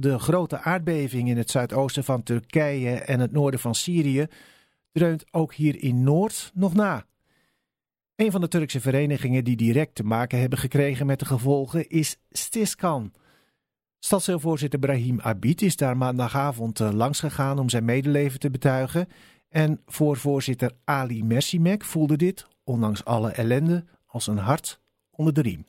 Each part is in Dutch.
de grote aardbeving in het zuidoosten van Turkije en het noorden van Syrië dreunt ook hier in Noord nog na. Een van de Turkse verenigingen die direct te maken hebben gekregen met de gevolgen is Stiskan. Stadsdeelvoorzitter Brahim Abid is daar maandagavond eh, langs gegaan om zijn medeleven te betuigen. En voor voorzitter Ali Mersimek voelde dit, ondanks alle ellende, als een hart onder de riem.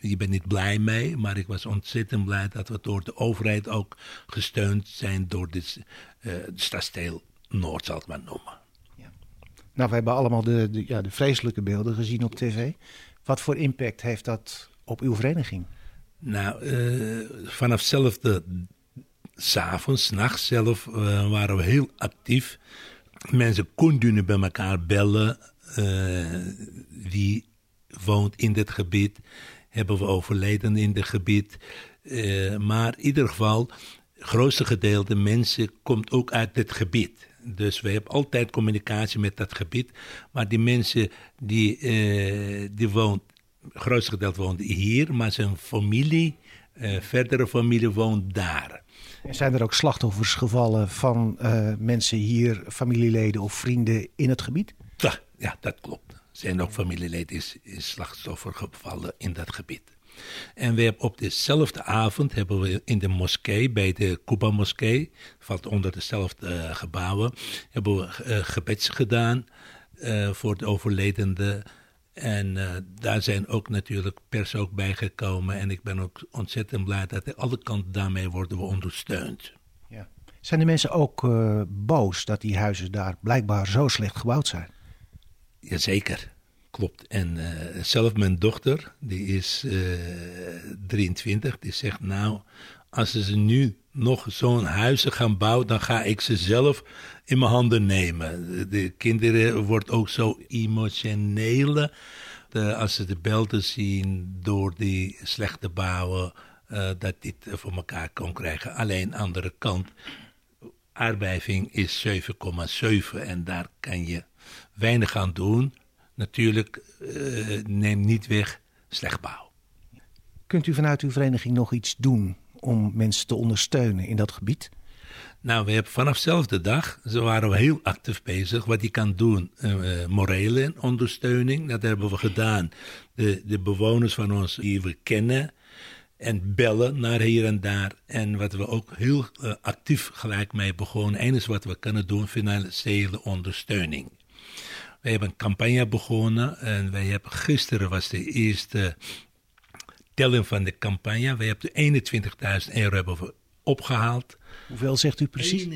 Je bent niet blij mee, maar ik was ontzettend blij dat we door de overheid ook gesteund zijn door dit uh, stadsdeel Noord, zal ik maar noemen. Ja. Nou, we hebben allemaal de, de, ja, de vreselijke beelden gezien op tv. Wat voor impact heeft dat op uw vereniging? Nou, uh, vanaf zelfde s'avonds, nachts zelf, uh, waren we heel actief. Mensen konden bij elkaar bellen. Uh, wie woont in dit gebied? Hebben we overleden in dit gebied? maar in ieder geval, het grootste gedeelte mensen komt ook uit dit gebied. Dus we hebben altijd communicatie met dat gebied. Maar die mensen die, die woont het grootste gedeelte woont hier, maar zijn familie, uh, verdere familie woont daar. En zijn er ook slachtoffers gevallen van uh, mensen hier, familieleden of vrienden in het gebied? Ja, ja dat klopt. Zijn ook familieleden is, is slachtoffer gevallen in dat gebied. En we hebben op dezelfde avond hebben we in de moskee, bij de Kuba moskee, valt onder dezelfde uh, gebouwen, hebben we uh, gebeds gedaan uh, voor de overledenen en daar zijn ook natuurlijk pers ook bijgekomen. En ik ben ook ontzettend blij dat alle kanten daarmee worden we ondersteund. Ja. Zijn de mensen ook boos dat die huizen daar blijkbaar zo slecht gebouwd zijn? Jazeker, klopt. En uh, zelf mijn dochter, die is 23, die zegt nou, als ze nu nog zo'n huizen gaan bouwen, dan ga ik ze zelf in mijn handen nemen. De kinderen wordt ook zo emotioneel als ze de belden zien door die slechte bouwen, uh, dat dit voor elkaar kon krijgen. Alleen andere kant, aardbeving is 7,7 en daar kan je weinig aan doen. Natuurlijk, uh, neem niet weg slecht bouw. Kunt u vanuit uw vereniging nog iets doen om mensen te ondersteunen in dat gebied? Nou, we hebben vanaf dezelfde dag, zo waren we heel actief bezig, wat je kan doen. Uh, morele ondersteuning, dat hebben we gedaan. De, de bewoners van ons die we kennen en bellen naar hier en daar. En wat we ook heel uh, actief gelijk mee begonnen, is wat we kunnen doen, financiële ondersteuning. We hebben een campagne begonnen en wij hebben gisteren was de eerste telling van de campagne. We hebben 21.000 euro hebben we opgehaald. Hoeveel zegt u precies?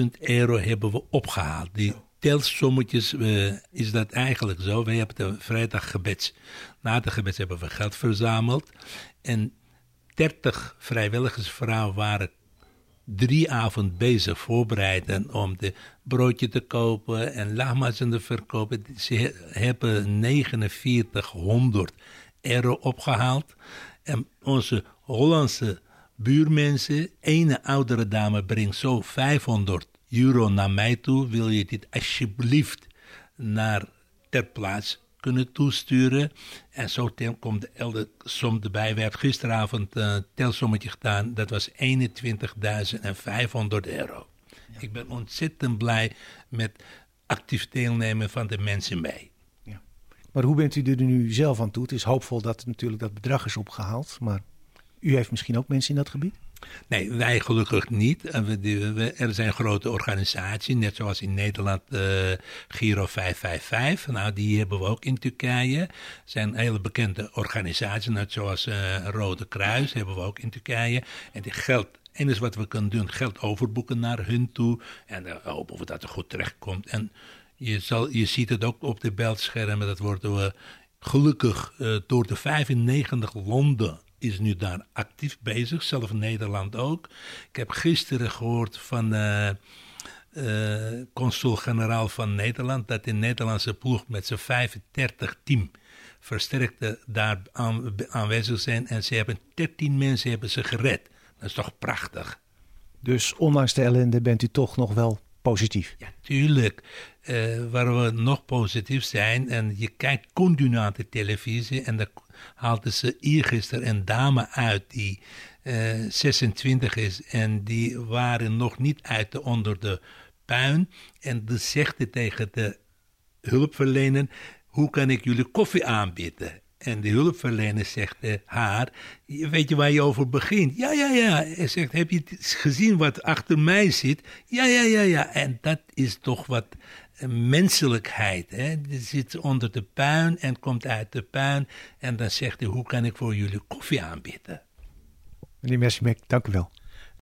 21.000 euro hebben we opgehaald. Die telsommetjes uh, is dat eigenlijk zo. Wij hebben de vrijdag gebeds. Na de gebeds hebben we geld verzameld. En 30 vrijwilligersvrouwen waren drie avonden bezig voorbereiden om de broodje te kopen en lahmacun te verkopen. Ze hebben 4900 euro opgehaald. En onze Hollandse buurmensen, ene oudere dame brengt zo 500 euro naar mij toe. Wil je dit alsjeblieft naar ter plaats kunnen toesturen? En zo komt de elde som erbij. We hebben gisteravond een telsommetje gedaan. Dat was 21.500 euro. Ik ben ontzettend blij met actief deelnemen van de mensen mee. Ja. Maar hoe bent u er nu zelf aan toe? Het is hoopvol dat natuurlijk dat bedrag is opgehaald, maar u heeft misschien ook mensen in dat gebied? Nee, wij gelukkig niet. Er zijn grote organisaties, net zoals in Nederland uh, Giro 555. Nou, die hebben we ook in Turkije. zijn hele bekende organisaties, net zoals uh, Rode Kruis hebben we ook in Turkije. En die geld en is wat we kunnen doen, geld overboeken naar hun toe. En dan hopen we dat het goed terechtkomt. En je, zal, je ziet het ook op de beeldschermen, dat worden we gelukkig door de 95 landen is nu daar actief bezig, zelf Nederland ook. Ik heb gisteren gehoord van uh, consul-generaal van Nederland dat de Nederlandse ploeg met zijn 35 team versterkte daar aan, aanwezig zijn en ze hebben 13 mensen hebben ze gered. Dat is toch prachtig. Dus ondanks de ellende bent u toch nog wel positief? Ja, tuurlijk. Uh, waar we nog positief zijn en je kijkt continu naar de televisie en de haalden ze eergisteren een dame uit die 26 is en die waren nog niet uit de, onder de puin. En dan zegt tegen de hulpverlener, hoe kan ik jullie koffie aanbieden? En de hulpverlener zegt uh, haar, weet je waar je over begint? Ja, ja, ja. Hij zegt, heb je gezien wat achter mij zit? Ja, ja, ja, ja. En dat is toch wat menselijkheid. Hè? Zit onder de puin en komt uit de puin. En dan zegt hij, hoe kan ik voor jullie koffie aanbieden? Meneer Messimek, dank u wel.